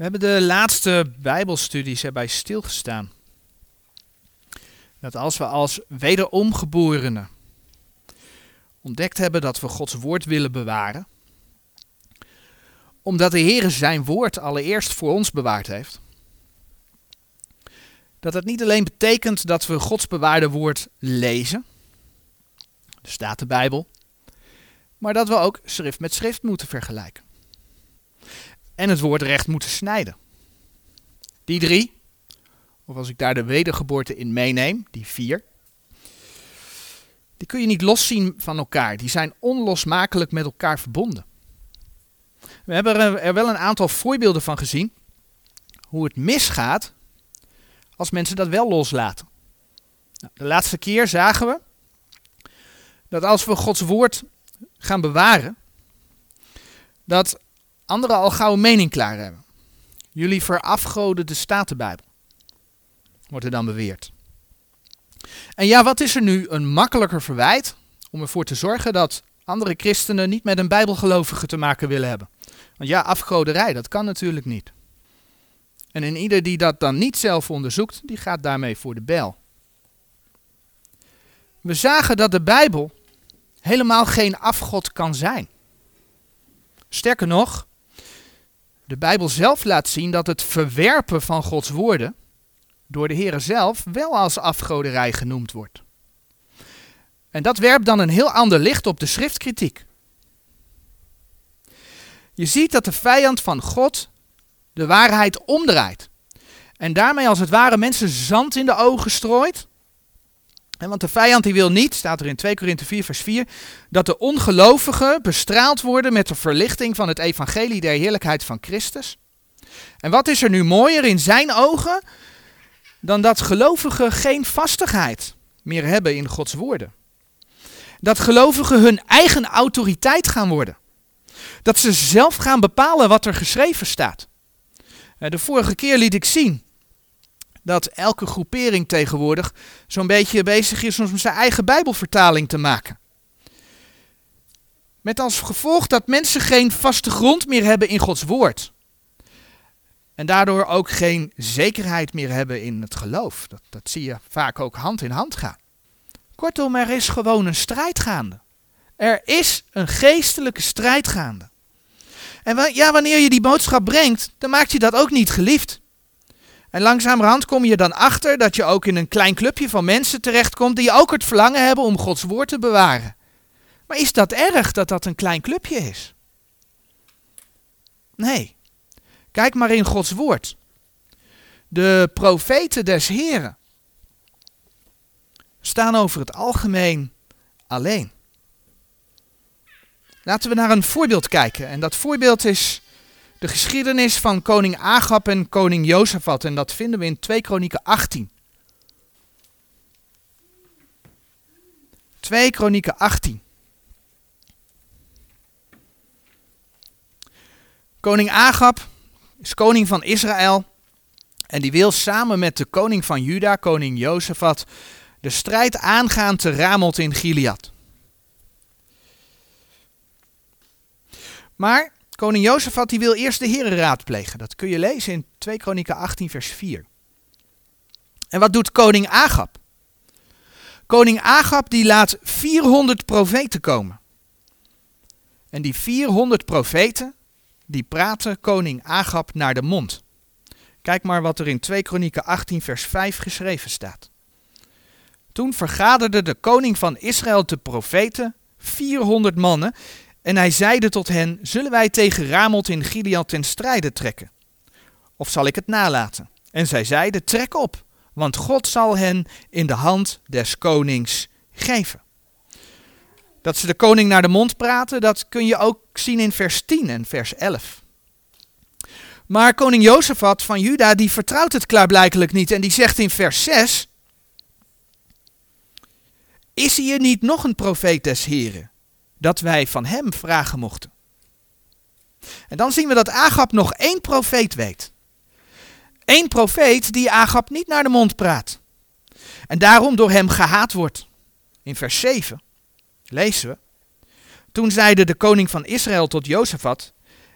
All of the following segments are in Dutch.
We hebben de laatste Bijbelstudies erbij stilgestaan. Dat als we als wederomgeborenen ontdekt hebben dat we Gods woord willen bewaren, omdat de Heer zijn woord allereerst voor ons bewaard heeft, dat het niet alleen betekent dat we Gods bewaarde woord lezen, er staat de Bijbel, maar dat we ook schrift met schrift moeten vergelijken. En het woord recht moeten snijden. Die drie, of als ik daar de wedergeboorte in meeneem, die vier, die kun je niet loszien van elkaar. Die zijn onlosmakelijk met elkaar verbonden. We hebben er wel een aantal voorbeelden van gezien hoe het misgaat als mensen dat wel loslaten. Nou, de laatste keer zagen we dat als we Gods woord gaan bewaren, dat anderen al gauw een mening klaar hebben. Jullie verafgoden de Statenbijbel, wordt er dan beweerd. En ja, wat is er nu een makkelijker verwijt om ervoor te zorgen dat andere christenen niet met een bijbelgelovige te maken willen hebben? Want ja, afgoderij, dat kan natuurlijk niet. En in ieder die dat dan niet zelf onderzoekt, die gaat daarmee voor de bel. We zagen dat de Bijbel helemaal geen afgod kan zijn. Sterker nog, de Bijbel zelf laat zien dat het verwerpen van Gods woorden door de Heer zelf wel als afgoderij genoemd wordt. En dat werpt dan een heel ander licht op de schriftkritiek. Je ziet dat de vijand van God de waarheid omdraait. En daarmee als het ware mensen zand in de ogen strooit. Want de vijand die wil niet, staat er in 2 Korinthe 4 vers 4, dat de ongelovigen bestraald worden met de verlichting van het evangelie der heerlijkheid van Christus. En wat is er nu mooier in zijn ogen dan dat gelovigen geen vastigheid meer hebben in Gods woorden? Dat gelovigen hun eigen autoriteit gaan worden. Dat ze zelf gaan bepalen wat er geschreven staat. De vorige keer liet ik zien dat elke groepering tegenwoordig zo'n beetje bezig is om zijn eigen Bijbelvertaling te maken. Met als gevolg dat mensen geen vaste grond meer hebben in Gods woord. En daardoor ook geen zekerheid meer hebben in het geloof. Dat, dat zie je vaak ook hand in hand gaan. Kortom, er is gewoon een strijd gaande. Er is een geestelijke strijd gaande. En ja, wanneer je die boodschap brengt, dan maakt je dat ook niet geliefd. En langzamerhand kom je dan achter dat je ook in een klein clubje van mensen terechtkomt die ook het verlangen hebben om Gods woord te bewaren. Maar is dat erg dat dat een klein clubje is? Nee. Kijk maar in Gods woord. De profeten des Heren staan over het algemeen alleen. Laten we naar een voorbeeld kijken. En dat voorbeeld is de geschiedenis van koning Agab en koning Jozefat. En dat vinden we in 2 Kronieken 18. 2 Kronieken 18. Koning Agab is koning van Israël. En die wil samen met de koning van Juda, koning Jozefat, de strijd aangaan te Ramot in Gilead. Maar koning Jozefat die wil eerst de heren raadplegen. Dat kun je lezen in 2 Kronieken 18 vers 4. En wat doet koning Agab? Koning Agab die laat 400 profeten komen. En die 400 profeten, die praten koning Agab naar de mond. Kijk maar wat er in 2 Kronieken 18 vers 5 geschreven staat. Toen vergaderde de koning van Israël de profeten, 400 mannen, en hij zeide tot hen, zullen wij tegen Ramot in Gilead ten strijde trekken? Of zal ik het nalaten? En zij zeiden, trek op, want God zal hen in de hand des konings geven. Dat ze de koning naar de mond praten, dat kun je ook zien in vers 10 en vers 11. Maar koning Jozefat van Juda, die vertrouwt het klaarblijkelijk niet en die zegt in vers 6, is hier niet nog een profeet des Heren? Dat wij van hem vragen mochten. En dan zien we dat Agab nog één profeet weet. Eén profeet die Agab niet naar de mond praat. En daarom door hem gehaat wordt. In vers 7 lezen we. Toen zeide de koning van Israël tot Jozefat,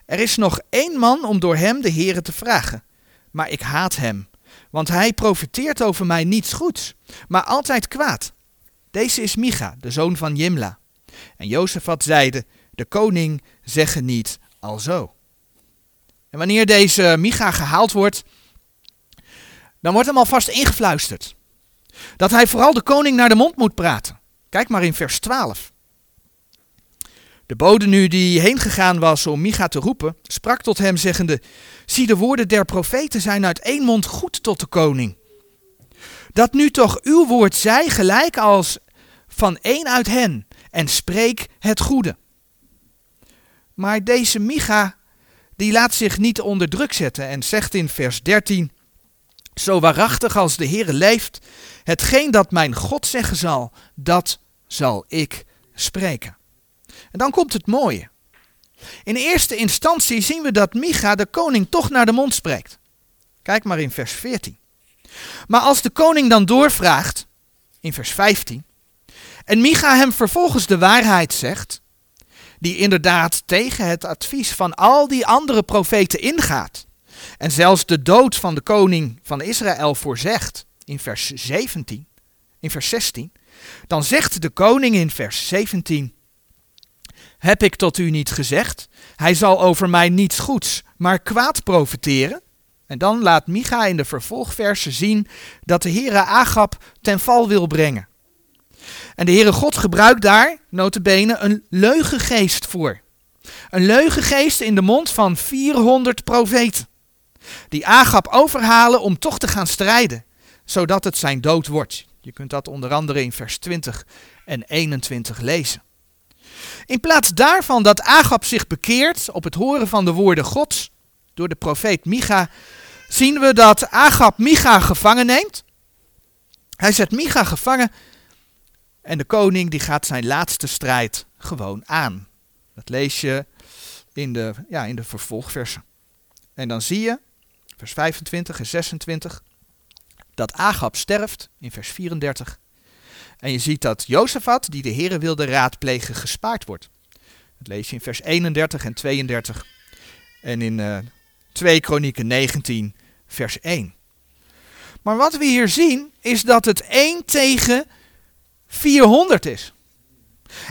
Er is nog één man om door hem de Heere te vragen, maar ik haat hem, want hij profiteert over mij niets goeds, maar altijd kwaad. Deze is Micha, de zoon van Jimla. En Jozefat zeide, de koning zegge niet alzo. En wanneer deze Micha gehaald wordt, dan wordt hem alvast ingefluisterd. Dat hij vooral de koning naar de mond moet praten. Kijk maar in vers 12. De bode nu die heen gegaan was om Micha te roepen, sprak tot hem zeggende, zie de woorden der profeten zijn uit één mond goed tot de koning. Dat nu toch uw woord zij gelijk als van één uit hen, en spreek het goede. Maar deze Micha, die laat zich niet onder druk zetten en zegt in vers 13, zo waarachtig als de Heere leeft, hetgeen dat mijn God zeggen zal, dat zal ik spreken. En dan komt het mooie. In eerste instantie zien we dat Micha de koning toch naar de mond spreekt. Kijk maar in vers 14. Maar als de koning dan doorvraagt, in vers 15, en Micha hem vervolgens de waarheid zegt, die inderdaad tegen het advies van al die andere profeten ingaat, en zelfs de dood van de koning van Israël voorzegt, in vers 17, in vers 16, dan zegt de koning in vers 17, heb ik tot u niet gezegd? Hij zal over mij niets goeds, maar kwaad profiteren. En dan laat Micha in de vervolgversen zien dat de Heere Agab ten val wil brengen. En de Heere God gebruikt daar, notabene, een leugengeest voor. Een leugengeest in de mond van 400 profeten. Die Agab overhalen om toch te gaan strijden, zodat het zijn dood wordt. Je kunt dat onder andere in vers 20 en 21 lezen. In plaats daarvan dat Agab zich bekeert op het horen van de woorden Gods door de profeet Micha, zien we dat Agab Micha gevangen neemt. Hij zet Micha gevangen en de koning die gaat zijn laatste strijd gewoon aan. Dat lees je in de, ja, in de vervolgversen. En dan zie je, vers 25 en 26, dat Agab sterft in vers 34. En je ziet dat Jozefat, die de Heeren wilde raadplegen, gespaard wordt. Dat lees je in vers 31 en 32. En in uh, 2 Kronieken 19, vers 1. Maar wat we hier zien, is dat het 1 tegen 400 is.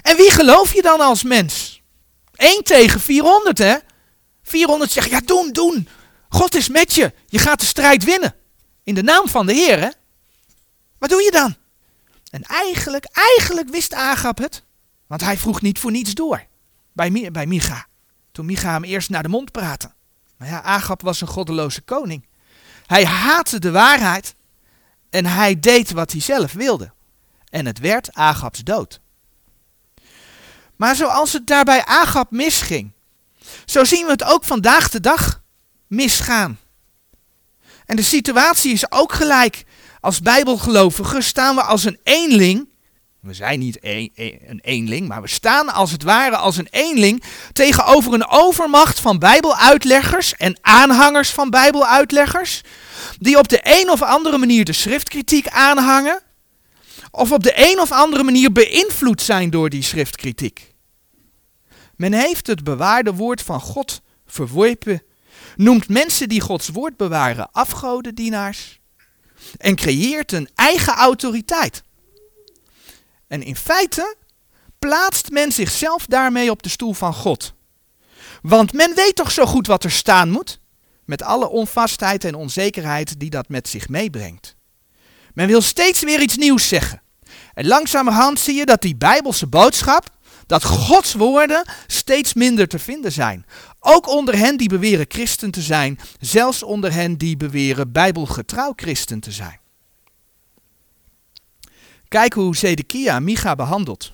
En wie geloof je dan als mens? 1 tegen 400, hè? 400 zeggen, ja doen, doen. God is met je. Je gaat de strijd winnen. In de naam van de Heer, hè? Wat doe je dan? En eigenlijk, eigenlijk wist Agab het. Want hij vroeg niet voor niets door. Bij, bij Micha. Toen Micha hem eerst naar de mond praatte. Maar ja, Agab was een goddeloze koning. Hij haatte de waarheid. En hij deed wat hij zelf wilde. En het werd Agabs dood. Maar zoals het daarbij Agab misging, zo zien we het ook vandaag de dag misgaan. En de situatie is ook gelijk. Als bijbelgelovigen staan we als een eenling. We zijn niet een eenling, maar we staan als het ware als een eenling tegenover een overmacht van bijbeluitleggers en aanhangers van bijbeluitleggers. Die op de een of andere manier de schriftkritiek aanhangen. Of op de een of andere manier beïnvloed zijn door die schriftkritiek. Men heeft het bewaarde woord van God verworpen noemt mensen die Gods woord bewaren afgodendienaars en creëert een eigen autoriteit. En in feite plaatst men zichzelf daarmee op de stoel van God. Want men weet toch zo goed wat er staan moet, met alle onvastheid en onzekerheid die dat met zich meebrengt. Men wil steeds weer iets nieuws zeggen. En langzamerhand zie je dat die bijbelse boodschap, dat Gods woorden steeds minder te vinden zijn. Ook onder hen die beweren christen te zijn, zelfs onder hen die beweren bijbelgetrouw christen te zijn. Kijk hoe Zedekia Micha behandelt.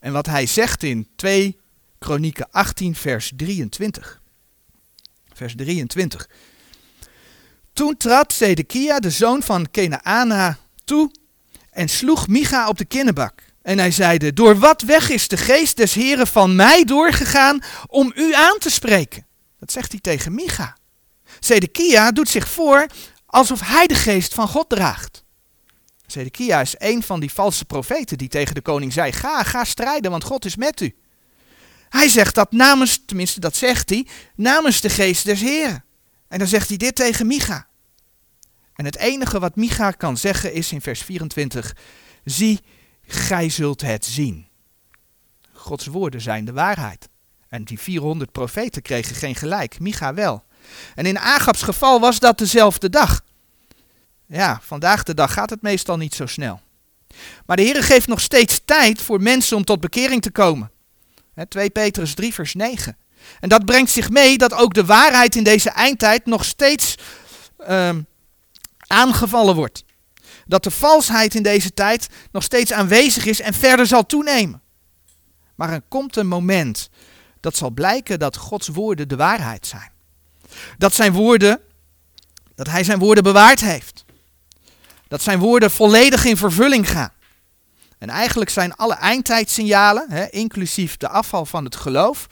En wat hij zegt in 2 Kronieken 18 vers 23. Vers 23. Toen trad Zedekia, de zoon van Kenaana, toe en sloeg Micha op de kinnebak. En hij zeide, door wat weg is de geest des Heren van mij doorgegaan om u aan te spreken? Dat zegt hij tegen Micha. Zedekia doet zich voor alsof hij de geest van God draagt. Zedekia is een van die valse profeten die tegen de koning zei, ga, ga strijden, want God is met u. Hij zegt dat namens, tenminste dat zegt hij, namens de geest des Heren. En dan zegt hij dit tegen Micha. En het enige wat Micha kan zeggen is in vers 24, zie, gij zult het zien. Gods woorden zijn de waarheid. En die 400 profeten kregen geen gelijk, Micha wel. En in Agabs geval was dat dezelfde dag. Ja, vandaag de dag gaat het meestal niet zo snel. Maar de Heer geeft nog steeds tijd voor mensen om tot bekering te komen. 2 Petrus 3, vers 9. En dat brengt zich mee dat ook de waarheid in deze eindtijd nog steeds uh, aangevallen wordt. Dat de valsheid in deze tijd nog steeds aanwezig is en verder zal toenemen. Maar er komt een moment dat zal blijken dat Gods woorden de waarheid zijn. Dat zijn woorden, dat hij zijn woorden bewaard heeft. Dat zijn woorden volledig in vervulling gaan. En eigenlijk zijn alle eindtijdsignalen, hè, inclusief de afval van het geloof,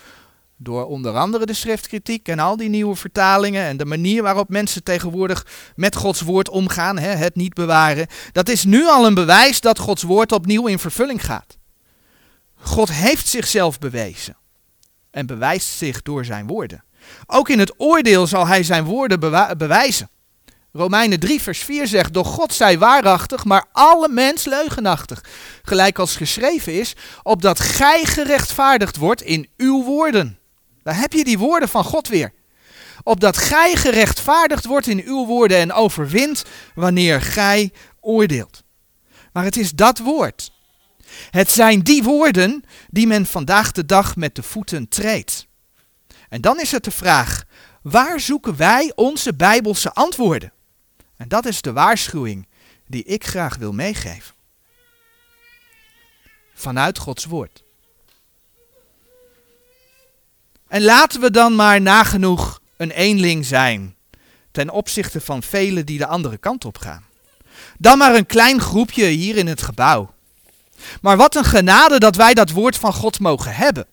door onder andere de schriftkritiek en al die nieuwe vertalingen en de manier waarop mensen tegenwoordig met Gods woord omgaan, hè, het niet bewaren, dat is nu al een bewijs dat Gods woord opnieuw in vervulling gaat. God heeft zichzelf bewezen en bewijst zich door zijn woorden. Ook in het oordeel zal hij zijn woorden bewijzen. Romeinen 3, vers 4 zegt: Doch God zij waarachtig, maar alle mens leugenachtig. Gelijk als geschreven is, opdat gij gerechtvaardigd wordt in uw woorden. Daar heb je die woorden van God weer. Opdat gij gerechtvaardigd wordt in uw woorden en overwint wanneer gij oordeelt. Maar het is dat woord. Het zijn die woorden die men vandaag de dag met de voeten treedt. En dan is het de vraag: waar zoeken wij onze bijbelse antwoorden? En dat is de waarschuwing die ik graag wil meegeven. Vanuit Gods woord. En laten we dan maar nagenoeg een eenling zijn ten opzichte van velen die de andere kant op gaan. Dan maar een klein groepje hier in het gebouw. Maar wat een genade dat wij dat woord van God mogen hebben.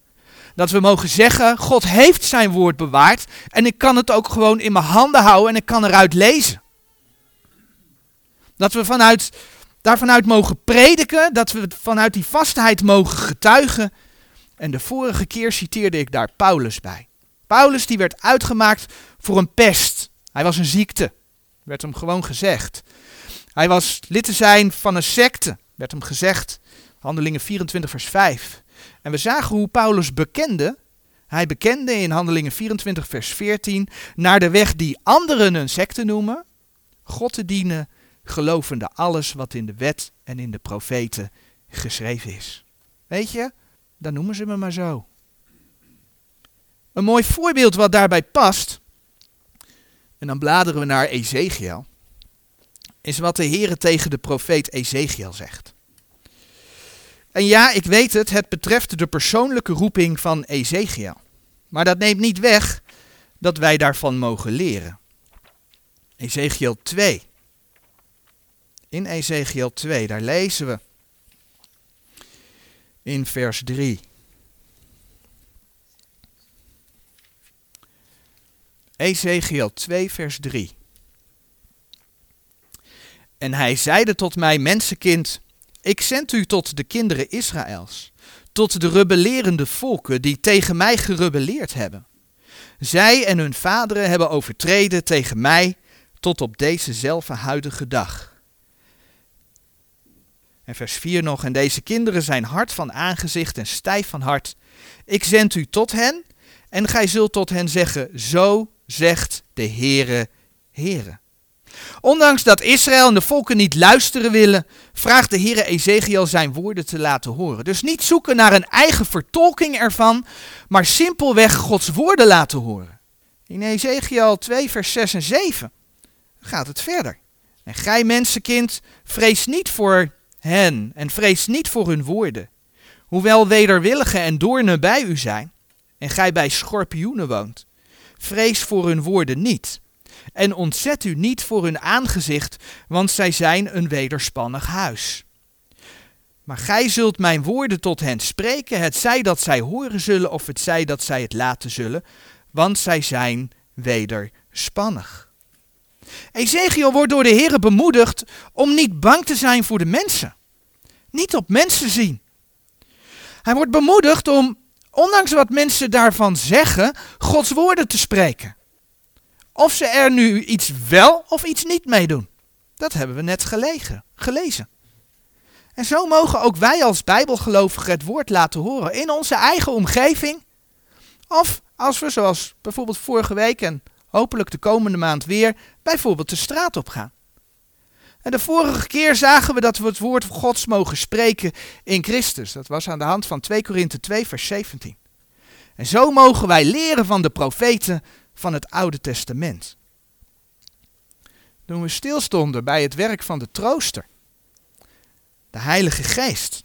Dat we mogen zeggen, God heeft zijn woord bewaard en ik kan het ook gewoon in mijn handen houden en ik kan eruit lezen. Dat we vanuit, daarvanuit mogen prediken, dat we vanuit die vastheid mogen getuigen. En de vorige keer citeerde ik daar Paulus bij. Paulus die werd uitgemaakt voor een pest. Hij was een ziekte, werd hem gewoon gezegd. Hij was lid te zijn van een secte, werd hem gezegd. Handelingen 24 vers 5. En we zagen hoe Paulus bekende. Hij bekende in Handelingen 24 vers 14 naar de weg die anderen een secte noemen. God te dienen gelovende alles wat in de wet en in de profeten geschreven is. Weet je, dan noemen ze me maar zo. Een mooi voorbeeld wat daarbij past, en dan bladeren we naar Ezekiel, is wat de Heer tegen de profeet Ezekiel zegt. En ja, ik weet het, het betreft de persoonlijke roeping van Ezekiel. Maar dat neemt niet weg dat wij daarvan mogen leren. Ezekiel 2 in Ezekiel 2. Daar lezen we in vers 3. Ezekiel 2, vers 3. En hij zeide tot mij, mensenkind, ik zend u tot de kinderen Israëls, tot de rebellerende volken die tegen mij gerebelleerd hebben. Zij en hun vaderen hebben overtreden tegen mij tot op dezezelfde huidige dag. En vers 4 nog, en deze kinderen zijn hard van aangezicht en stijf van hart. Ik zend u tot hen, en gij zult tot hen zeggen, zo zegt de Heere, Heere. Ondanks dat Israël en de volken niet luisteren willen, vraagt de Heere Ezekiel zijn woorden te laten horen. Dus niet zoeken naar een eigen vertolking ervan, maar simpelweg Gods woorden laten horen. In Ezekiel 2, vers 6 en 7 gaat het verder. En gij mensenkind, vrees niet voor hen en vrees niet voor hun woorden. Hoewel wederwillige en doornen bij u zijn, en gij bij schorpioenen woont, vrees voor hun woorden niet. En ontzet u niet voor hun aangezicht, want zij zijn een wederspannig huis. Maar gij zult mijn woorden tot hen spreken, het zij dat zij horen zullen, of het zij dat zij het laten zullen, want zij zijn wederspannig. Ezekiel wordt door de Heer bemoedigd om niet bang te zijn voor de mensen. Niet op mensen zien. Hij wordt bemoedigd om ondanks wat mensen daarvan zeggen, Gods woorden te spreken. Of ze er nu iets wel of iets niet mee doen. Dat hebben we net gelezen. En zo mogen ook wij als Bijbelgelovigen het woord laten horen in onze eigen omgeving. Of als we, zoals bijvoorbeeld vorige week hopelijk de komende maand weer, bijvoorbeeld de straat op gaan. En de vorige keer zagen we dat we het woord Gods mogen spreken in Christus. Dat was aan de hand van 2 Korinthe 2, vers 17. En zo mogen wij leren van de profeten van het Oude Testament. Toen we stilstonden bij het werk van de trooster, de Heilige Geest,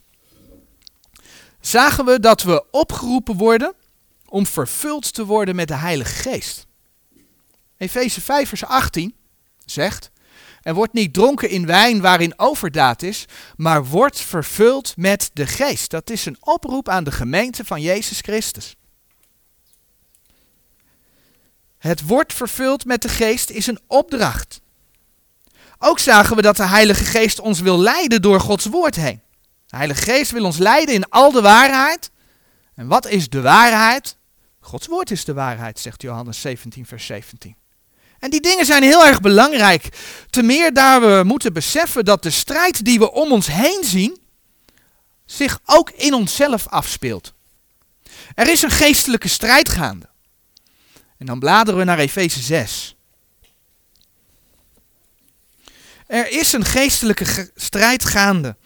zagen we dat we opgeroepen worden om vervuld te worden met de Heilige Geest. Efeze 5, vers 18 zegt: En wordt niet dronken in wijn waarin overdaad is, maar wordt vervuld met de Geest. Dat is een oproep aan de gemeente van Jezus Christus. Het wordt vervuld met de Geest is een opdracht. Ook zagen we dat de Heilige Geest ons wil leiden door Gods woord heen. De Heilige Geest wil ons leiden in al de waarheid. En wat is de waarheid? Gods woord is de waarheid, zegt Johannes 17, vers 17. En die dingen zijn heel erg belangrijk. Te meer daar we moeten beseffen dat de strijd die we om ons heen zien, zich ook in onszelf afspeelt. Er is een geestelijke strijd gaande. En dan bladeren we naar Efeze 6. Er is een geestelijke strijd gaande.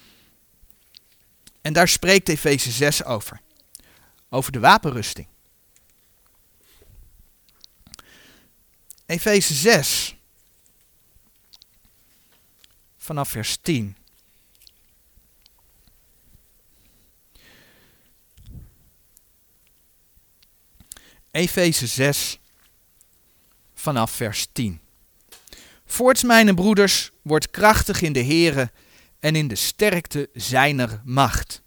En daar spreekt Efeze 6 over. Over de wapenrusting. Efeze 6. Vanaf vers 10. Efeze 6 vanaf vers 10. Voorts, mijn broeders, wordt krachtig in de Here en in de sterkte zijner macht.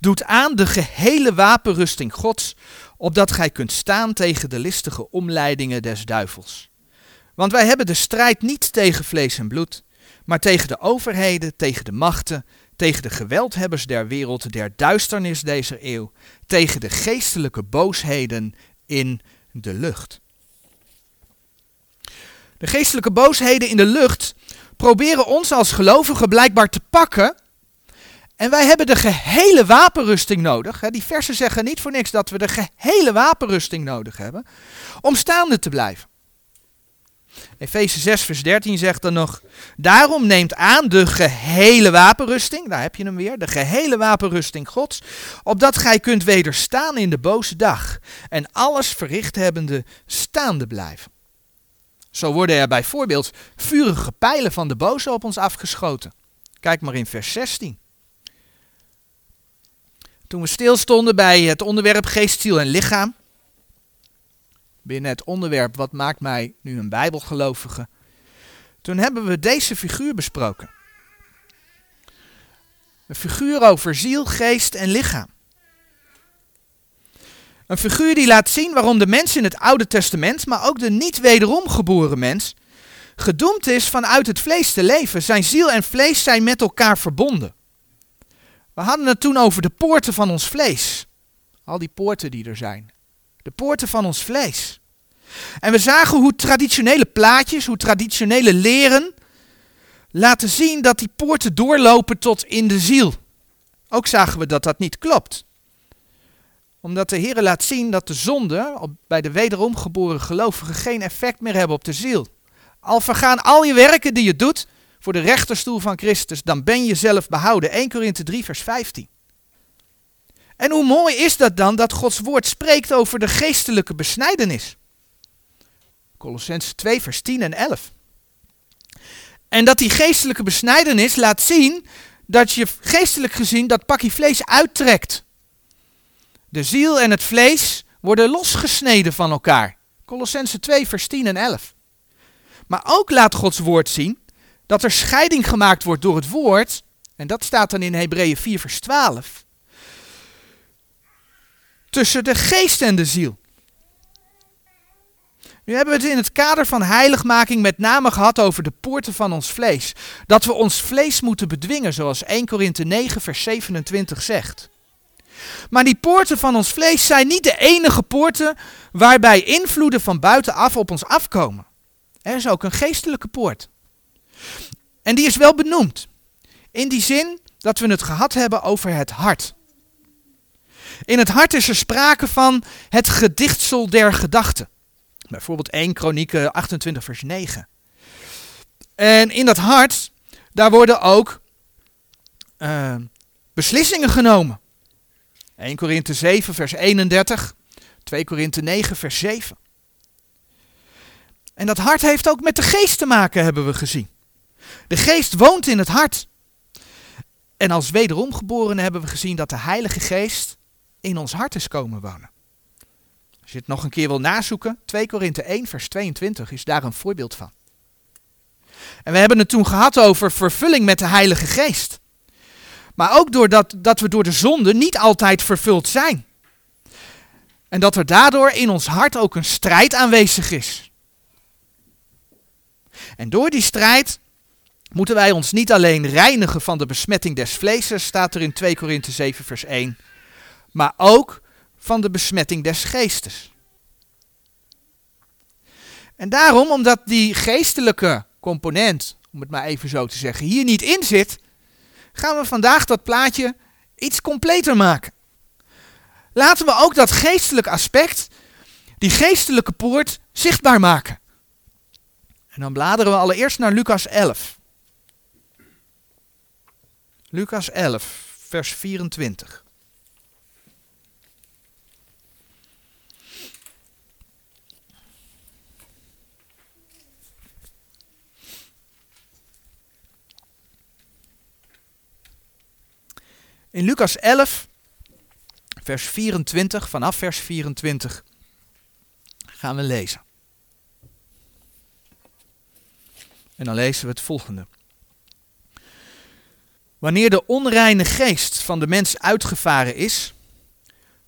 Doet aan de gehele wapenrusting Gods, opdat gij kunt staan tegen de listige omleidingen des duivels. Want wij hebben de strijd niet tegen vlees en bloed, maar tegen de overheden, tegen de machten, tegen de geweldhebbers der wereld, der duisternis deze eeuw, tegen de geestelijke boosheden in de lucht. De geestelijke boosheden in de lucht proberen ons als gelovigen blijkbaar te pakken. En wij hebben de gehele wapenrusting nodig. Die versen zeggen niet voor niks dat we de gehele wapenrusting nodig hebben om staande te blijven. Efeze 6, vers 13 zegt dan nog: Daarom neemt aan de gehele wapenrusting, daar heb je hem weer, de gehele wapenrusting Gods, opdat gij kunt wederstaan in de boze dag en alles verricht hebbende staande blijven. Zo worden er bijvoorbeeld vurige pijlen van de boze op ons afgeschoten. Kijk maar in vers 16. Toen we stilstonden bij het onderwerp geest, ziel en lichaam, binnen het onderwerp wat maakt mij nu een bijbelgelovige, toen hebben we deze figuur besproken. Een figuur over ziel, geest en lichaam. Een figuur die laat zien waarom de mens in het Oude Testament, maar ook de niet wederom geboren mens, gedoemd is vanuit het vlees te leven. Zijn ziel en vlees zijn met elkaar verbonden. We hadden het toen over de poorten van ons vlees. Al die poorten die er zijn. De poorten van ons vlees. En we zagen hoe traditionele plaatjes, hoe traditionele leren laten zien dat die poorten doorlopen tot in de ziel. Ook zagen we dat dat niet klopt omdat de Heer laat zien dat de zonde bij de wederom geboren gelovigen geen effect meer hebben op de ziel. Al vergaan al je werken die je doet voor de rechterstoel van Christus, dan ben je zelf behouden. 1 Korinthe 3 vers 15. En hoe mooi is dat dan dat Gods woord spreekt over de geestelijke besnijdenis. Colossense 2 vers 10 en 11. En dat die geestelijke besnijdenis laat zien dat je geestelijk gezien dat pakje vlees uittrekt. De ziel en het vlees worden losgesneden van elkaar. Colossense 2, vers 10 en 11. Maar ook laat Gods woord zien dat er scheiding gemaakt wordt door het woord, en dat staat dan in Hebreeën 4, vers 12, tussen de geest en de ziel. Nu hebben we het in het kader van heiligmaking met name gehad over de poorten van ons vlees. Dat we ons vlees moeten bedwingen, zoals 1 Korinthe 9, vers 27 zegt. Maar die poorten van ons vlees zijn niet de enige poorten waarbij invloeden van buitenaf op ons afkomen. Er is ook een geestelijke poort. En die is wel benoemd. In die zin dat we het gehad hebben over het hart. In het hart is er sprake van het gedichtsel der gedachten. Bijvoorbeeld 1 Kronieken 28 vers 9. En in dat hart, daar worden ook uh, beslissingen genomen. 1 Korinthe 7 vers 31, 2 Korinthe 9 vers 7. En dat hart heeft ook met de geest te maken, hebben we gezien. De geest woont in het hart. En als wederomgeborenen hebben we gezien dat de Heilige Geest in ons hart is komen wonen. Als je het nog een keer wil nazoeken, 2 Korinthe 1 vers 22 is daar een voorbeeld van. En we hebben het toen gehad over vervulling met de Heilige Geest. Maar ook doordat dat we door de zonde niet altijd vervuld zijn. En dat er daardoor in ons hart ook een strijd aanwezig is. En door die strijd moeten wij ons niet alleen reinigen van de besmetting des vlees, staat er in 2 Korinthe 7 vers 1, maar ook van de besmetting des geestes. En daarom, omdat die geestelijke component, om het maar even zo te zeggen, hier niet in zit, gaan we vandaag dat plaatje iets completer maken. Laten we ook dat geestelijke aspect, die geestelijke poort, zichtbaar maken. En dan bladeren we allereerst naar Lucas 11. Lucas 11, vers 24. In Lucas 11, vers 24, vanaf vers 24 gaan we lezen. En dan lezen we het volgende. Wanneer de onreine geest van de mens uitgevaren is,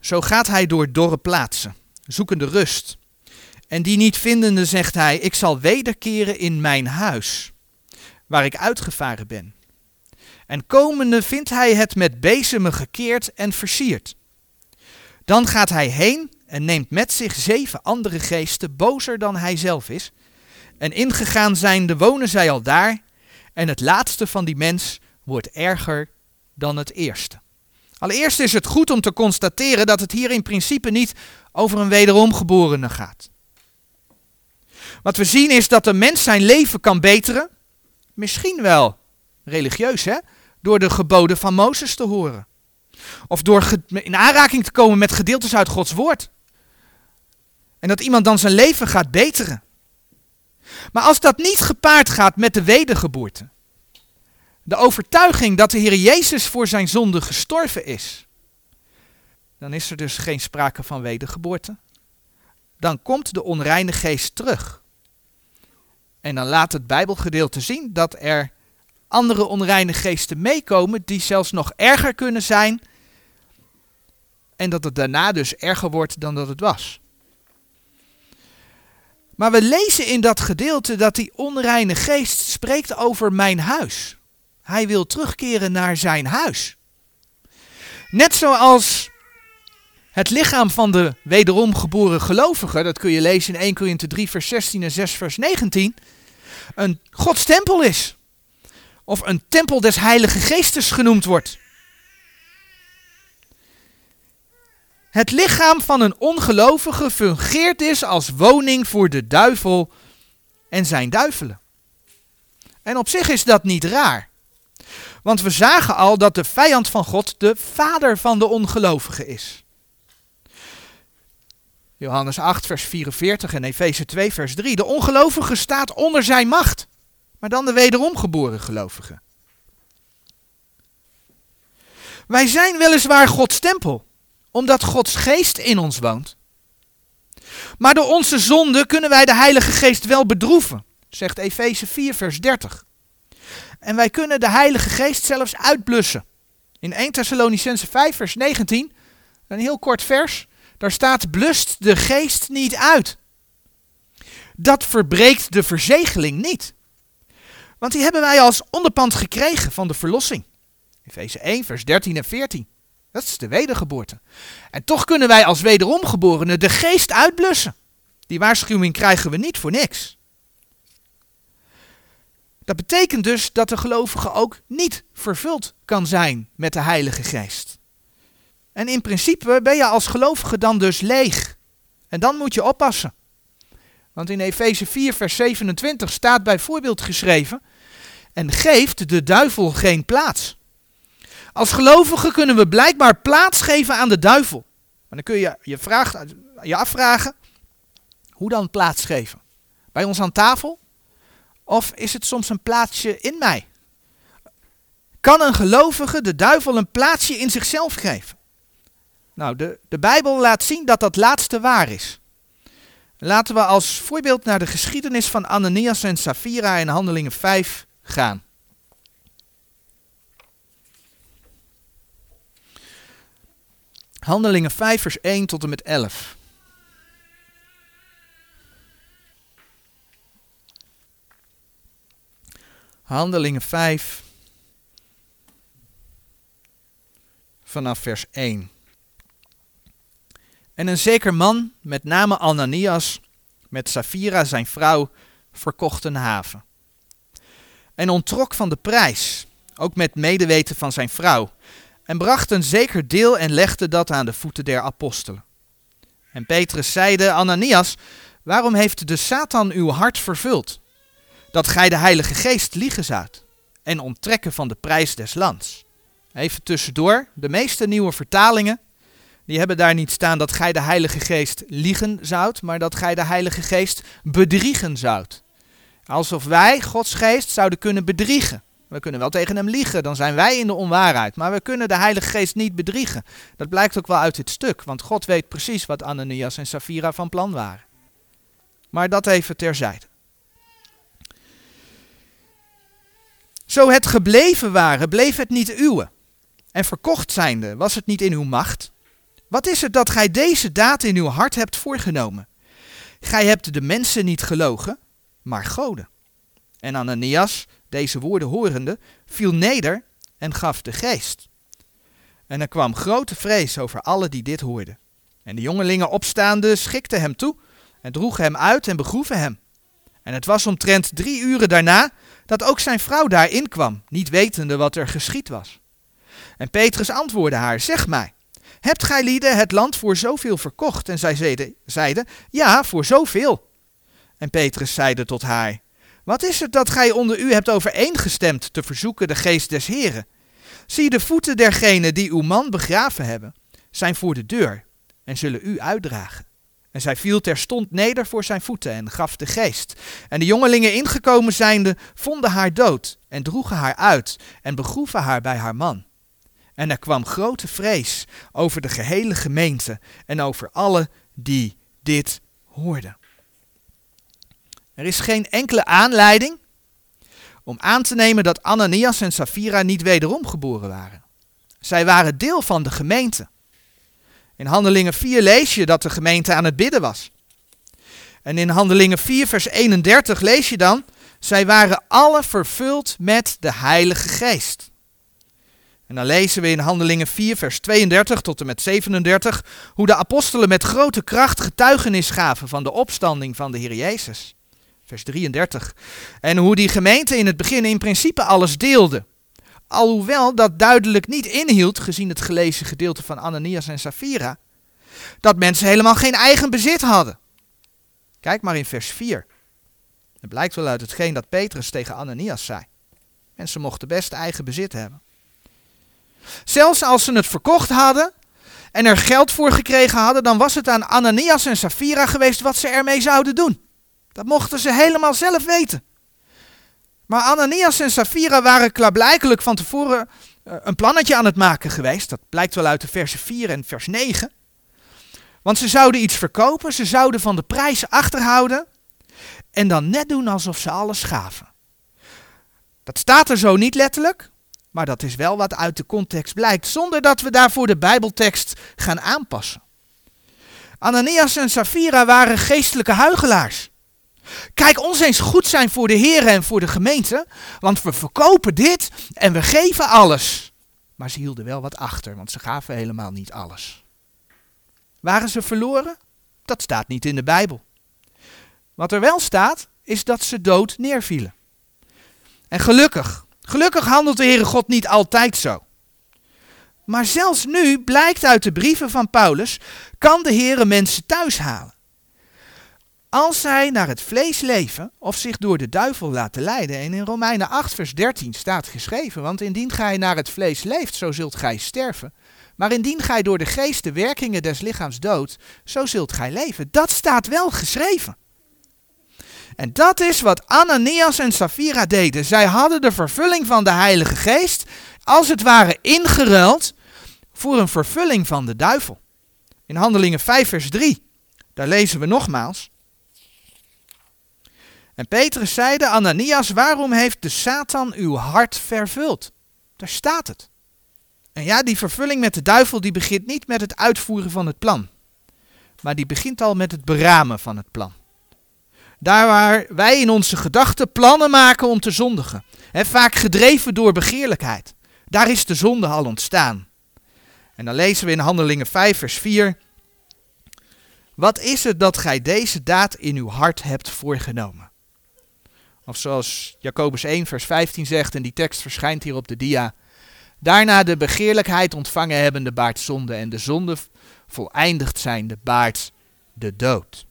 zo gaat hij door dorre plaatsen, zoekende rust. En die niet vindende zegt hij, ik zal wederkeren in mijn huis, waar ik uitgevaren ben. En komende vindt hij het met bezemen gekeerd en versierd. Dan gaat hij heen en neemt met zich zeven andere geesten, bozer dan hij zelf is. En ingegaan zijnde wonen zij al daar, en het laatste van die mens wordt erger dan het eerste. Allereerst is het goed om te constateren dat het hier in principe niet over een wederomgeborene gaat. Wat we zien is dat de mens zijn leven kan beteren, misschien wel religieus hè, door de geboden van Mozes te horen. Of door in aanraking te komen met gedeeltes uit Gods woord. En dat iemand dan zijn leven gaat beteren. Maar als dat niet gepaard gaat met de wedergeboorte, de overtuiging dat de Heer Jezus voor zijn zonde gestorven is, dan is er dus geen sprake van wedergeboorte. Dan komt de onreine geest terug. En dan laat het Bijbelgedeelte zien dat er andere onreine geesten meekomen die zelfs nog erger kunnen zijn. En dat het daarna dus erger wordt dan dat het was. Maar we lezen in dat gedeelte dat die onreine geest spreekt over mijn huis. Hij wil terugkeren naar zijn huis. Net zoals het lichaam van de wederom geboren gelovige, dat kun je lezen in 1 Korinthe 3 vers 16 en 6 vers 19, een Gods tempel is. Of een tempel des heilige geestes genoemd wordt. Het lichaam van een ongelovige fungeert dus als woning voor de duivel en zijn duivelen. En op zich is dat niet raar. Want we zagen al dat de vijand van God de vader van de ongelovige is. Johannes 8, vers 44 en Efeze 2, vers 3. De ongelovige staat onder zijn macht, maar dan de wederom geboren gelovige. Wij zijn weliswaar Gods tempel, omdat Gods geest in ons woont. Maar door onze zonde kunnen wij de Heilige Geest wel bedroeven, zegt Efeze 4, vers 30. En wij kunnen de Heilige Geest zelfs uitblussen. In 1 Thessalonicense 5, vers 19, een heel kort vers, daar staat: blust de geest niet uit. Dat verbreekt de verzegeling niet. Want die hebben wij als onderpand gekregen van de verlossing. Efeze 1, vers 13 en 14. Dat is de wedergeboorte. En toch kunnen wij als wederomgeborenen de geest uitblussen. Die waarschuwing krijgen we niet voor niks. Dat betekent dus dat de gelovige ook niet vervuld kan zijn met de Heilige Geest. En in principe ben je als gelovige dan dus leeg. En dan moet je oppassen. Want in Efeze 4, vers 27 staat bijvoorbeeld geschreven: En geeft de duivel geen plaats. Als gelovigen kunnen we blijkbaar plaats geven aan de duivel. Maar dan kun je je, vraagt, je afvragen: hoe dan plaats geven? Bij ons aan tafel? Of is het soms een plaatsje in mij? Kan een gelovige de duivel een plaatsje in zichzelf geven? Nou, de, de Bijbel laat zien dat dat laatste waar is. Laten we als voorbeeld naar de geschiedenis van Ananias en Safira in Handelingen 5 gaan. Handelingen 5, vers 1 tot en met 11. Handelingen 5, vanaf vers 1. En een zeker man, met name Ananias, met Safira zijn vrouw, verkocht een haven. En ontrok van de prijs, ook met medeweten van zijn vrouw, en bracht een zeker deel en legde dat aan de voeten der apostelen. En Petrus zeide, Ananias, waarom heeft de Satan uw hart vervuld, dat gij de Heilige Geest liegen zoudt en onttrekken van de prijs des lands? Even tussendoor, de meeste nieuwe vertalingen die hebben daar niet staan dat gij de Heilige Geest liegen zoudt, maar dat gij de Heilige Geest bedriegen zoudt. Alsof wij Gods Geest zouden kunnen bedriegen. We kunnen wel tegen hem liegen, dan zijn wij in de onwaarheid. Maar we kunnen de Heilige Geest niet bedriegen. Dat blijkt ook wel uit dit stuk, want God weet precies wat Ananias en Safira van plan waren. Maar dat even terzijde. Zo het gebleven waren, bleef het niet uwe. En verkocht zijnde, was het niet in uw macht. Wat is het dat gij deze daad in uw hart hebt voorgenomen? Gij hebt de mensen niet gelogen, maar goden. En Ananias, deze woorden horende, viel neder en gaf de geest. En er kwam grote vrees over alle die dit hoorden. En de jongelingen opstaande schikten hem toe en droegen hem uit en begroeven hem. En het was omtrent drie uren daarna dat ook zijn vrouw daarin kwam, niet wetende wat er geschied was. En Petrus antwoordde haar, zeg mij, Hebt gij lieden het land voor zoveel verkocht? En zij zeiden, ja, voor zoveel. En Petrus zeide tot haar, wat is het dat gij onder u hebt overeengestemd te verzoeken de geest des Heren? Zie de voeten dergenen die uw man begraven hebben, zijn voor de deur en zullen u uitdragen. En zij viel terstond neder voor zijn voeten en gaf de geest. En de jongelingen ingekomen zijnde, vonden haar dood en droegen haar uit en begroeven haar bij haar man. En er kwam grote vrees over de gehele gemeente en over alle die dit hoorden. Er is geen enkele aanleiding om aan te nemen dat Ananias en Safira niet wederom geboren waren. Zij waren deel van de gemeente. In Handelingen 4 lees je dat de gemeente aan het bidden was. En in Handelingen 4, vers 31 lees je dan: zij waren alle vervuld met de Heilige Geest. En dan lezen we in Handelingen 4, vers 32 tot en met 37, hoe de apostelen met grote kracht getuigenis gaven van de opstanding van de Heer Jezus. Vers 33. En hoe die gemeente in het begin in principe alles deelde. Alhoewel dat duidelijk niet inhield, gezien het gelezen gedeelte van Ananias en Safira, dat mensen helemaal geen eigen bezit hadden. Kijk maar in vers 4. Het blijkt wel uit hetgeen dat Petrus tegen Ananias zei. Mensen mochten best eigen bezit hebben. Zelfs als ze het verkocht hadden en er geld voor gekregen hadden, dan was het aan Ananias en Safira geweest wat ze ermee zouden doen. Dat mochten ze helemaal zelf weten. Maar Ananias en Safira waren klaarblijkelijk van tevoren eh, een plannetje aan het maken geweest. Dat blijkt wel uit de versen 4 en vers 9. Want ze zouden iets verkopen, ze zouden van de prijs achterhouden en dan net doen alsof ze alles gaven. Dat staat er zo niet letterlijk, maar dat is wel wat uit de context blijkt, zonder dat we daarvoor de Bijbeltekst gaan aanpassen. Ananias en Safira waren geestelijke huigelaars. Kijk, ons eens goed zijn voor de Heer en voor de gemeente, want we verkopen dit en we geven alles. maar ze hielden wel wat achter, want ze gaven helemaal niet alles. Waren ze verloren? Dat staat niet in de Bijbel. Wat er wel staat, is dat ze dood neervielen. En gelukkig, gelukkig handelt de Heere God niet altijd zo. Maar zelfs nu blijkt uit de brieven van Paulus, kan de Heere mensen thuis halen. Als zij naar het vlees leven of zich door de duivel laten leiden. En in Romeinen 8, vers 13 staat geschreven: Want indien gij naar het vlees leeft, zo zult gij sterven. Maar indien gij door de geest de werkingen des lichaams doodt, zo zult gij leven. Dat staat wel geschreven. En dat is wat Ananias en Safira deden. Zij hadden de vervulling van de Heilige Geest als het ware ingeruild voor een vervulling van de duivel. In Handelingen 5, vers 3, daar lezen we nogmaals. En Petrus zeide, Ananias, waarom heeft de Satan uw hart vervuld? Daar staat het. En ja, die vervulling met de duivel die begint niet met het uitvoeren van het plan. Maar die begint al met het beramen van het plan. Daar waar wij in onze gedachten plannen maken om te zondigen. He, vaak gedreven door begeerlijkheid. Daar is de zonde al ontstaan. En dan lezen we in Handelingen 5, vers 4. Wat is het dat gij deze daad in uw hart hebt voorgenomen? Of zoals Jacobus 1, vers 15 zegt, en die tekst verschijnt hier op de dia. Daarna de begeerlijkheid ontvangen hebben de baart zonde en de zonde voleindigd zijn de baart de dood.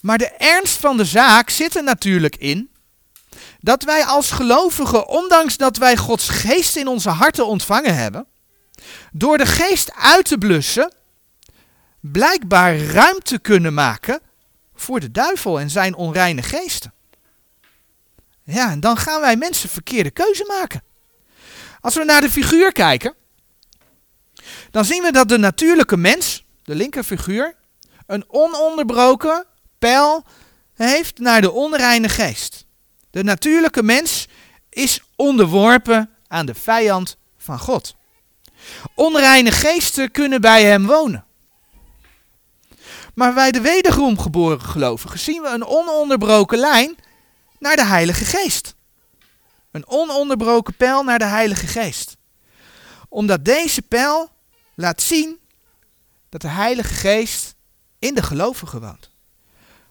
Maar de ernst van de zaak zit er natuurlijk in dat wij als gelovigen, ondanks dat wij Gods geest in onze harten ontvangen hebben, door de geest uit te blussen, blijkbaar ruimte kunnen maken voor de duivel en zijn onreine geesten. Ja, en dan gaan wij mensen verkeerde keuze maken. Als we naar de figuur kijken, dan zien we dat de natuurlijke mens, de linkerfiguur, een ononderbroken pijl heeft naar de onreine geest. De natuurlijke mens is onderworpen aan de vijand van God. Onreine geesten kunnen bij hem wonen. Maar bij de wederom geboren gelovigen zien we een ononderbroken lijn naar de Heilige Geest. Een ononderbroken pijl naar de Heilige Geest. Omdat deze pijl laat zien dat de Heilige Geest in de gelovigen woont.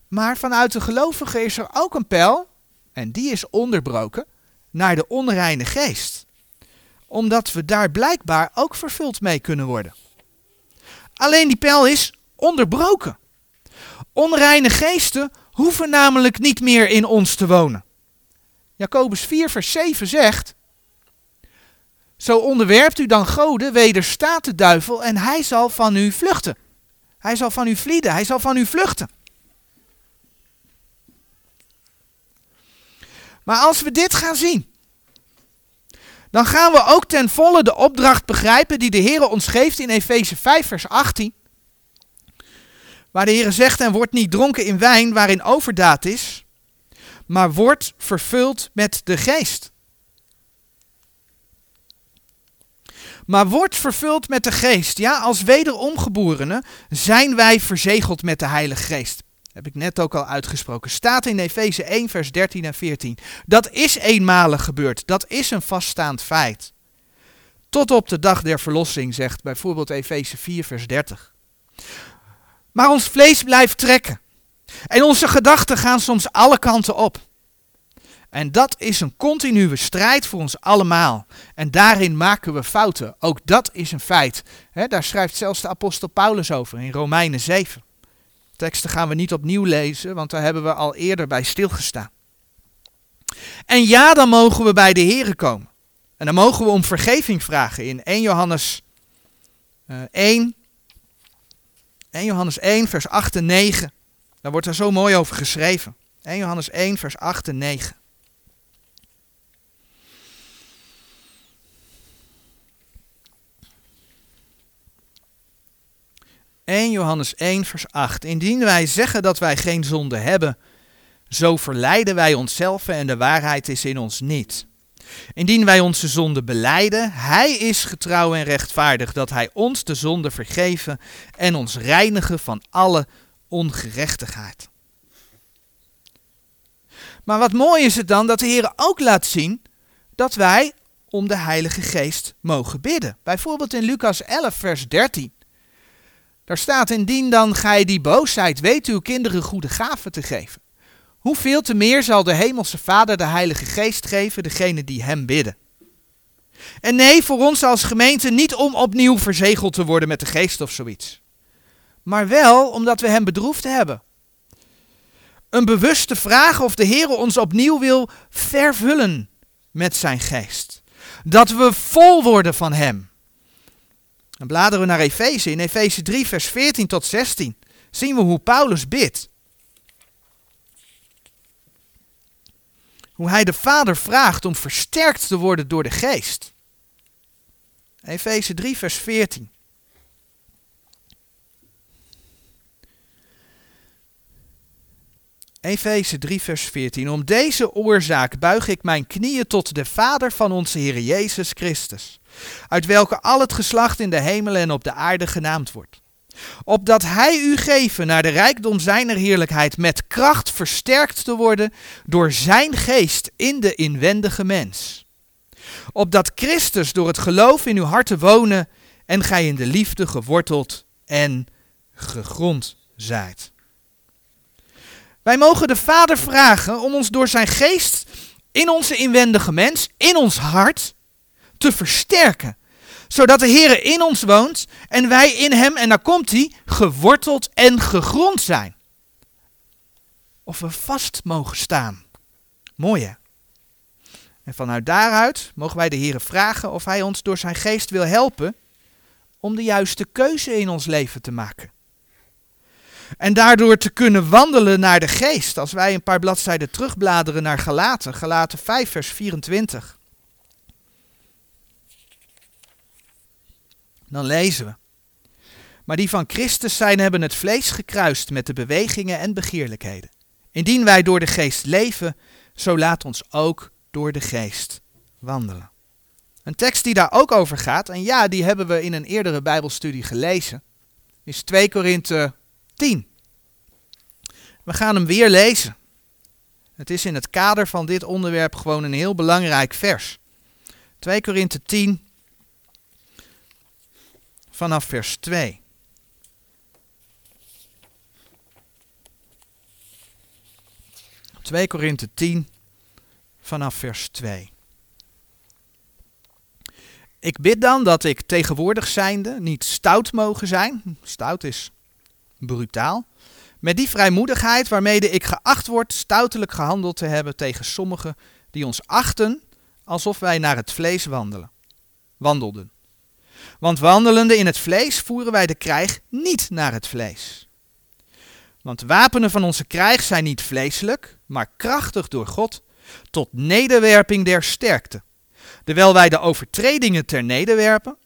Maar vanuit de gelovigen is er ook een pijl, en die is onderbroken, naar de onreine geest. Omdat we daar blijkbaar ook vervuld mee kunnen worden. Alleen die pijl is onderbroken. Onreine geesten hoeven namelijk niet meer in ons te wonen. Jacobus 4, vers 7 zegt: Zo onderwerpt u dan goden, wederstaat de duivel en hij zal van u vluchten. Hij zal van u vlieden, hij zal van u vluchten. Maar als we dit gaan zien, dan gaan we ook ten volle de opdracht begrijpen die de Heer ons geeft in Efeze 5, vers 18. Waar de Heer zegt, en wordt niet dronken in wijn waarin overdaad is, maar wordt vervuld met de geest. Maar wordt vervuld met de geest. Ja, als wederomgeborenen zijn wij verzegeld met de Heilige Geest. Heb ik net ook al uitgesproken. Staat in Efeze 1, vers 13 en 14. Dat is eenmalig gebeurd. Dat is een vaststaand feit. Tot op de dag der verlossing, zegt bijvoorbeeld Efeze 4, vers 30. Maar ons vlees blijft trekken. En onze gedachten gaan soms alle kanten op. En dat is een continue strijd voor ons allemaal. En daarin maken we fouten. Ook dat is een feit. daar schrijft zelfs de apostel Paulus over in Romeinen 7. Teksten gaan we niet opnieuw lezen, want daar hebben we al eerder bij stilgestaan. En ja, dan mogen we bij de Here komen. En dan mogen we om vergeving vragen in 1 Johannes uh, 1, 1 Johannes 1, vers 8 en 9. Daar wordt er zo mooi over geschreven. 1 Johannes 1, vers 8 en 9. ...1 Johannes 1 vers 8. Indien wij zeggen dat wij geen zonde hebben... ...zo verleiden wij onszelf en de waarheid is in ons niet. Indien wij onze zonde beleiden, hij is getrouw en rechtvaardig dat hij ons de zonde vergeven en ons reinigen van alle ongerechtigheid. Maar wat mooi is het dan dat de Heer ook laat zien dat wij om de Heilige Geest mogen bidden. Bijvoorbeeld in Lucas 11, vers 13. Daar staat: Indien dan gij die boosheid weet uw kinderen goede gaven te geven. Hoeveel te meer zal de Hemelse Vader de Heilige Geest geven, degene die hem bidden. En nee, voor ons als gemeente niet om opnieuw verzegeld te worden met de geest of zoiets. Maar wel omdat we hem bedroefd hebben. Een bewuste vraag of de Heer ons opnieuw wil vervullen met zijn geest. Dat we vol worden van hem. Dan bladeren we naar Efeze. In Efeze 3, vers 14 tot 16 zien we hoe Paulus bidt. Hoe hij de Vader vraagt om versterkt te worden door de geest. Efeze 3, vers 14. Efeze 3, vers 14. Om deze oorzaak buig ik mijn knieën tot de Vader van onze Heer Jezus Christus, uit welke al het geslacht in de hemel en op de aarde genaamd wordt. Opdat Hij u geven naar de rijkdom zijner heerlijkheid met kracht versterkt te worden door Zijn geest in de inwendige mens. Opdat Christus door het geloof in uw harten wonen en gij in de liefde geworteld en gegrond zijt. Wij mogen de Vader vragen om ons door zijn geest in onze inwendige mens, in ons hart, te versterken. Zodat de Heer in ons woont en wij in hem, en daar komt hij, geworteld en gegrond zijn. Of we vast mogen staan. Mooi hè? En vanuit daaruit mogen wij de Heer vragen of hij ons door zijn geest wil helpen om de juiste keuze in ons leven te maken. En daardoor te kunnen wandelen naar de geest. Als wij een paar bladzijden terugbladeren naar Galaten, Galaten 5, vers 24. Dan lezen we. Maar die van Christus zijn hebben het vlees gekruist met de bewegingen en begeerlijkheden. Indien wij door de geest leven, zo laat ons ook door de geest wandelen. Een tekst die daar ook over gaat, en ja, die hebben we in een eerdere Bijbelstudie gelezen, is 2 Korinthe 10. We gaan hem weer lezen. Het is in het kader van dit onderwerp gewoon een heel belangrijk vers. 2 Korinthe 10 vanaf vers 2. Twee Korinthe 10 vanaf vers 2. Ik bid dan dat ik tegenwoordig zijnde niet stout mogen zijn. Stout is brutaal. Met die vrijmoedigheid waarmede ik geacht word stoutelijk gehandeld te hebben tegen sommigen die ons achten alsof wij naar het vlees wandelen. Wandelden. Want wandelende in het vlees voeren wij de krijg niet naar het vlees. Want wapenen van onze krijg zijn niet vleeselijk, maar krachtig door God tot nederwerping der sterkte. Terwijl wij de overtredingen ter nederwerpen,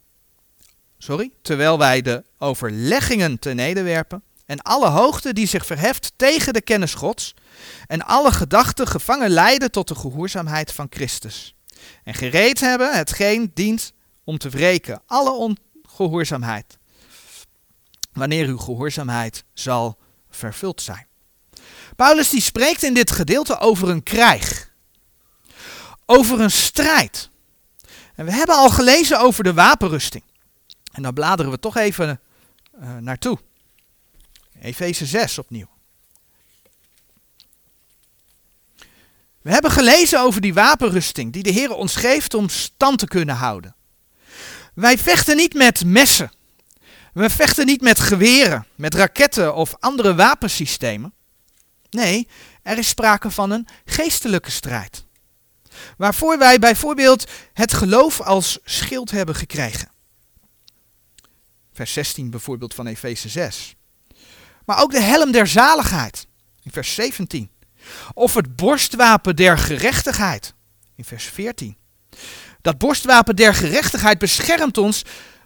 sorry, terwijl wij de overleggingen ter nederwerpen en alle hoogte die zich verheft tegen de kennis Gods en alle gedachten gevangen leiden tot de gehoorzaamheid van Christus. En gereed hebben hetgeen dient om te wreken alle ongehoorzaamheid, wanneer uw gehoorzaamheid zal vervuld zijn. Paulus die spreekt in dit gedeelte over een krijg, over een strijd. En we hebben al gelezen over de wapenrusting. En dan bladeren we toch even uh, naartoe. Efeze 6 opnieuw. We hebben gelezen over die wapenrusting die de Heer ons geeft om stand te kunnen houden. Wij vechten niet met messen. We vechten niet met geweren, met raketten of andere wapensystemen. Nee, er is sprake van een geestelijke strijd. Waarvoor wij bijvoorbeeld het geloof als schild hebben gekregen. Vers 16 bijvoorbeeld van Efeze 6. Maar ook de helm der zaligheid in vers 17. Of het borstwapen der gerechtigheid in vers 14. Dat borstwapen der gerechtigheid beschermt ons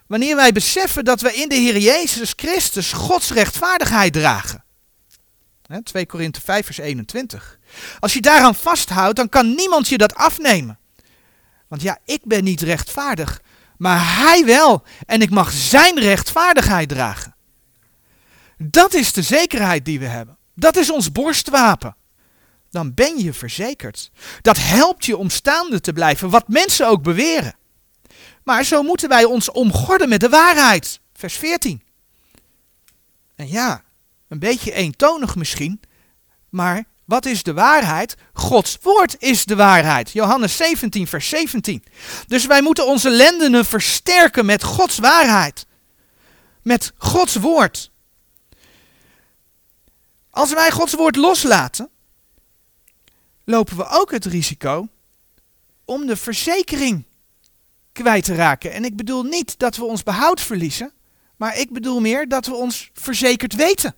wanneer wij beseffen dat we in de Heer Jezus Christus Gods rechtvaardigheid dragen. 2 Korinthe 5 vers 21. Als je daaraan vasthoudt, dan kan niemand je dat afnemen. Want ja, ik ben niet rechtvaardig, maar hij wel. En ik mag zijn rechtvaardigheid dragen. Dat is de zekerheid die we hebben. Dat is ons borstwapen. Dan ben je verzekerd. Dat helpt je om staande te blijven, wat mensen ook beweren. Maar zo moeten wij ons omgorden met de waarheid. Vers 14. En ja, een beetje eentonig misschien, maar wat is de waarheid? Gods woord is de waarheid. Johannes 17, vers 17. Dus wij moeten onze lendenen versterken met Gods waarheid. Met Gods woord. Als wij Gods woord loslaten, lopen we ook het risico om de verzekering kwijt te raken. En ik bedoel niet dat we ons behoud verliezen, maar ik bedoel meer dat we ons verzekerd weten.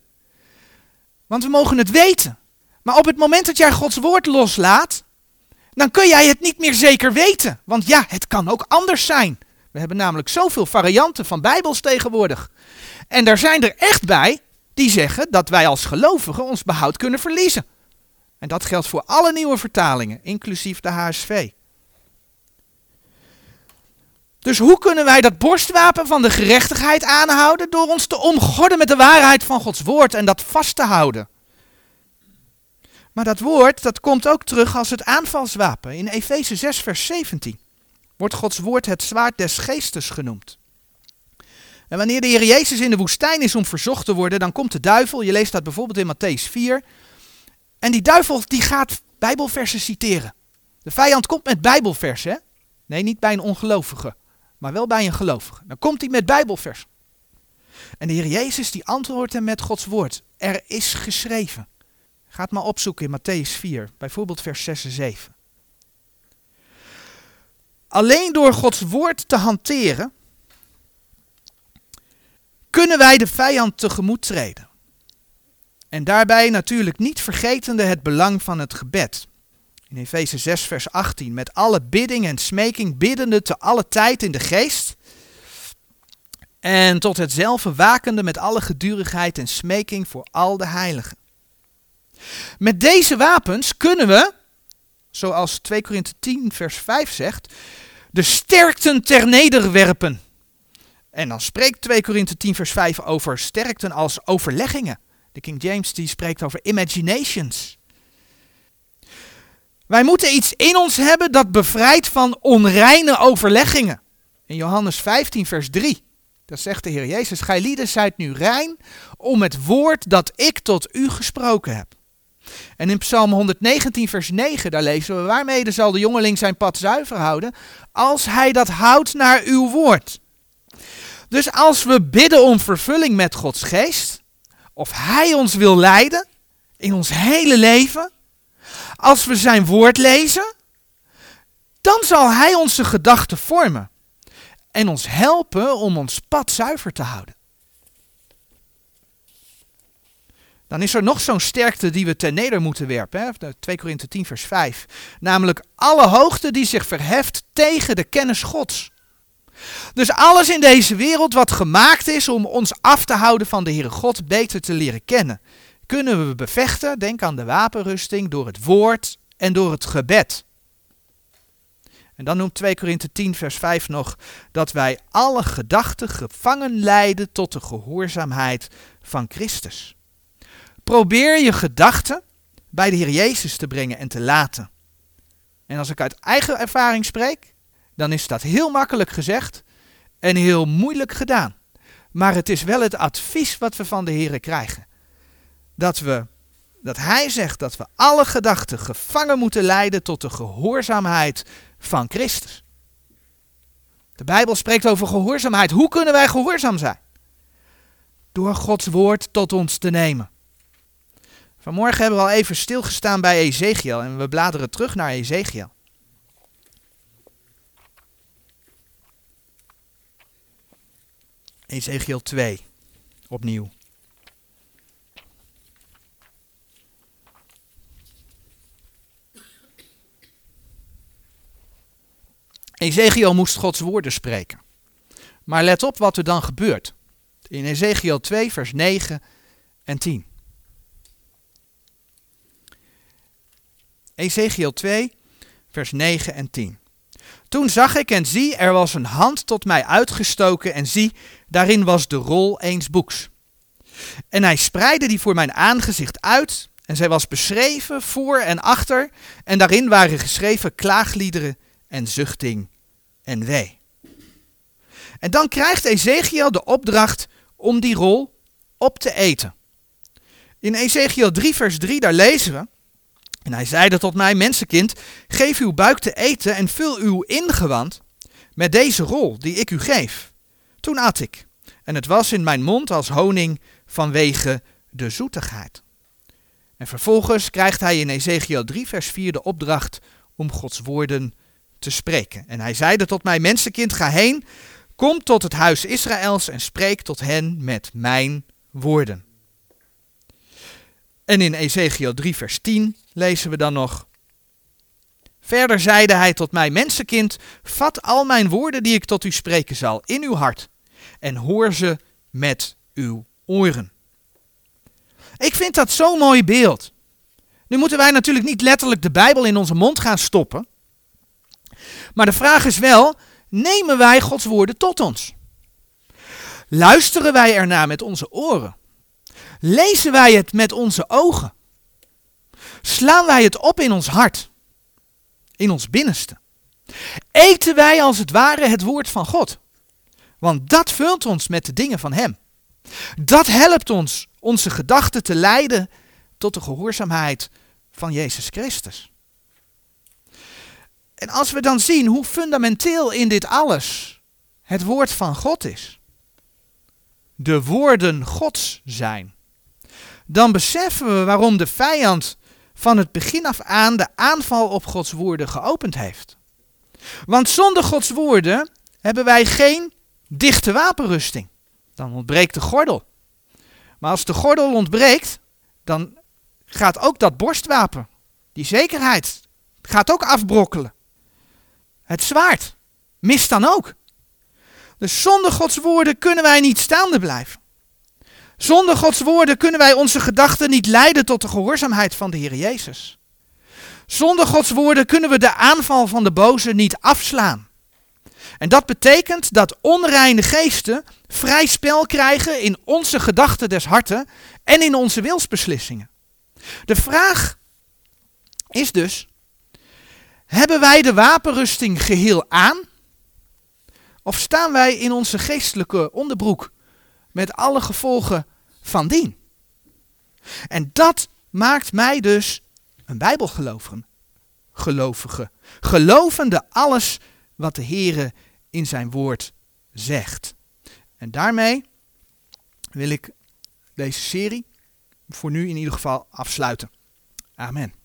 Want we mogen het weten. Maar op het moment dat jij Gods woord loslaat, dan kun jij het niet meer zeker weten. Want ja, het kan ook anders zijn. We hebben namelijk zoveel varianten van Bijbels tegenwoordig. En daar zijn er echt bij die zeggen dat wij als gelovigen ons behoud kunnen verliezen. En dat geldt voor alle nieuwe vertalingen, inclusief de HSV. Dus hoe kunnen wij dat borstwapen van de gerechtigheid aanhouden? Door ons te omgorden met de waarheid van Gods woord en dat vast te houden. Maar dat woord, dat komt ook terug als het aanvalswapen. In Efeze 6, vers 17 wordt Gods woord het zwaard des geestes genoemd. En wanneer de Heer Jezus in de woestijn is om verzocht te worden, dan komt de duivel, je leest dat bijvoorbeeld in Matthäus 4, en die duivel die gaat bijbelversen citeren. De vijand komt met bijbelversen? Nee, niet bij een ongelovige, maar wel bij een gelovige. Dan komt hij met bijbelversen. En de Heer Jezus die antwoordt hem met Gods woord. Er is geschreven. Ga het maar opzoeken in Matthäus 4, bijvoorbeeld vers 6 en 7. Alleen door Gods woord te hanteren, kunnen wij de vijand tegemoet treden. En daarbij natuurlijk niet vergetende het belang van het gebed. In Efeze 6, vers 18. Met alle bidding en smeking biddende te alle tijd in de geest. En tot hetzelfde wakende met alle gedurigheid en smeking voor al de heiligen. Met deze wapens kunnen we, zoals 2 Korinthe 10 vers 5 zegt, de sterkten ter nederwerpen. En dan spreekt 2 Korinthe 10 vers 5 over sterkten als overleggingen. De King James die spreekt over imaginations. Wij moeten iets in ons hebben dat bevrijdt van onreine overleggingen. In Johannes 15 vers 3. Dat zegt de Heer Jezus, gij lieden zijt nu rein om het woord dat ik tot u gesproken heb. En in Psalm 119, vers 9, daar lezen we: Waarmede zal de jongeling zijn pad zuiver houden? Als hij dat houdt naar uw woord. Dus als we bidden om vervulling met Gods geest, of hij ons wil leiden in ons hele leven, als we zijn woord lezen, dan zal hij onze gedachten vormen en ons helpen om ons pad zuiver te houden. Dan is er nog zo'n sterkte die we ten neder moeten werpen. Hè? 2 Korinthe 10 vers 5. Namelijk alle hoogte die zich verheft tegen de kennis Gods. Dus alles in deze wereld wat gemaakt is om ons af te houden van de Heere God beter te leren kennen, kunnen we bevechten, denk aan de wapenrusting, door het woord en door het gebed. En dan noemt 2 Korinthe 10 vers 5 nog dat wij alle gedachten gevangen leiden tot de gehoorzaamheid van Christus. Probeer je gedachten bij de Heer Jezus te brengen en te laten. En als ik uit eigen ervaring spreek, dan is dat heel makkelijk gezegd en heel moeilijk gedaan. Maar het is wel het advies wat we van de Heer krijgen. Dat, we, dat Hij zegt dat we alle gedachten gevangen moeten leiden tot de gehoorzaamheid van Christus. De Bijbel spreekt over gehoorzaamheid. Hoe kunnen wij gehoorzaam zijn? Door Gods woord tot ons te nemen. Vanmorgen hebben we al even stilgestaan bij Ezekiel en we bladeren terug naar Ezekiel. Ezekiel 2, opnieuw. Ezekiel moest Gods woorden spreken. Maar let op wat er dan gebeurt. In Ezekiel 2, vers 9 en 10. Ezekiel 2, vers 9 en 10. Toen zag ik en zie, er was een hand tot mij uitgestoken en zie, daarin was de rol eens boeks. En hij spreidde die voor mijn aangezicht uit En zij was beschreven voor en achter. En daarin waren geschreven klaagliederen en zuchting en wee. En dan krijgt Ezekiel de opdracht om die rol op te eten. In Ezekiel 3, vers 3, daar lezen we. En hij zeide tot mij, mensenkind, geef uw buik te eten en vul uw ingewand met deze rol die ik u geef. Toen at ik, en het was in mijn mond als honing vanwege de zoetigheid. En vervolgens krijgt hij in Ezekiel 3, vers 4 de opdracht om Gods woorden te spreken. En hij zeide tot mij, mensenkind, ga heen, kom tot het huis Israëls en spreek tot hen met mijn woorden. En in Ezekiel 3, vers 10 lezen we dan nog. Verder zeide hij tot mij, mensenkind, vat al mijn woorden die ik tot u spreken zal in uw hart en hoor ze met uw oren. Ik vind dat zo'n mooi beeld. Nu moeten wij natuurlijk niet letterlijk de Bijbel in onze mond gaan stoppen. Maar de vraag is wel, nemen wij Gods woorden tot ons? Luisteren wij ernaar met onze oren? Lezen wij het met onze ogen? Slaan wij het op in ons hart? In ons binnenste? Eten wij als het ware het woord van God? Want dat vult ons met de dingen van Hem. Dat helpt ons onze gedachten te leiden tot de gehoorzaamheid van Jezus Christus. En als we dan zien hoe fundamenteel in dit alles het woord van God is, de woorden Gods zijn, dan beseffen we waarom de vijand van het begin af aan de aanval op Gods woorden geopend heeft. Want zonder Gods woorden hebben wij geen dichte wapenrusting. Dan ontbreekt de gordel. Maar als de gordel ontbreekt, dan gaat ook dat borstwapen, die zekerheid, gaat ook afbrokkelen. Het zwaard mist dan ook. Dus zonder Gods woorden kunnen wij niet staande blijven. Zonder Gods woorden kunnen wij onze gedachten niet leiden tot de gehoorzaamheid van de Heer Jezus. Zonder Gods woorden kunnen we de aanval van de boze niet afslaan. En dat betekent dat onreine geesten vrij spel krijgen in onze gedachten des harten en in onze wilsbeslissingen. De vraag is dus, hebben wij de wapenrusting geheel aan? Of staan wij in onze geestelijke onderbroek met alle gevolgen van dien? En dat maakt mij dus een bijbelgelovige. Gelovige. Gelovende alles wat de Heere in zijn woord zegt. En daarmee wil ik deze serie voor nu in ieder geval afsluiten. Amen.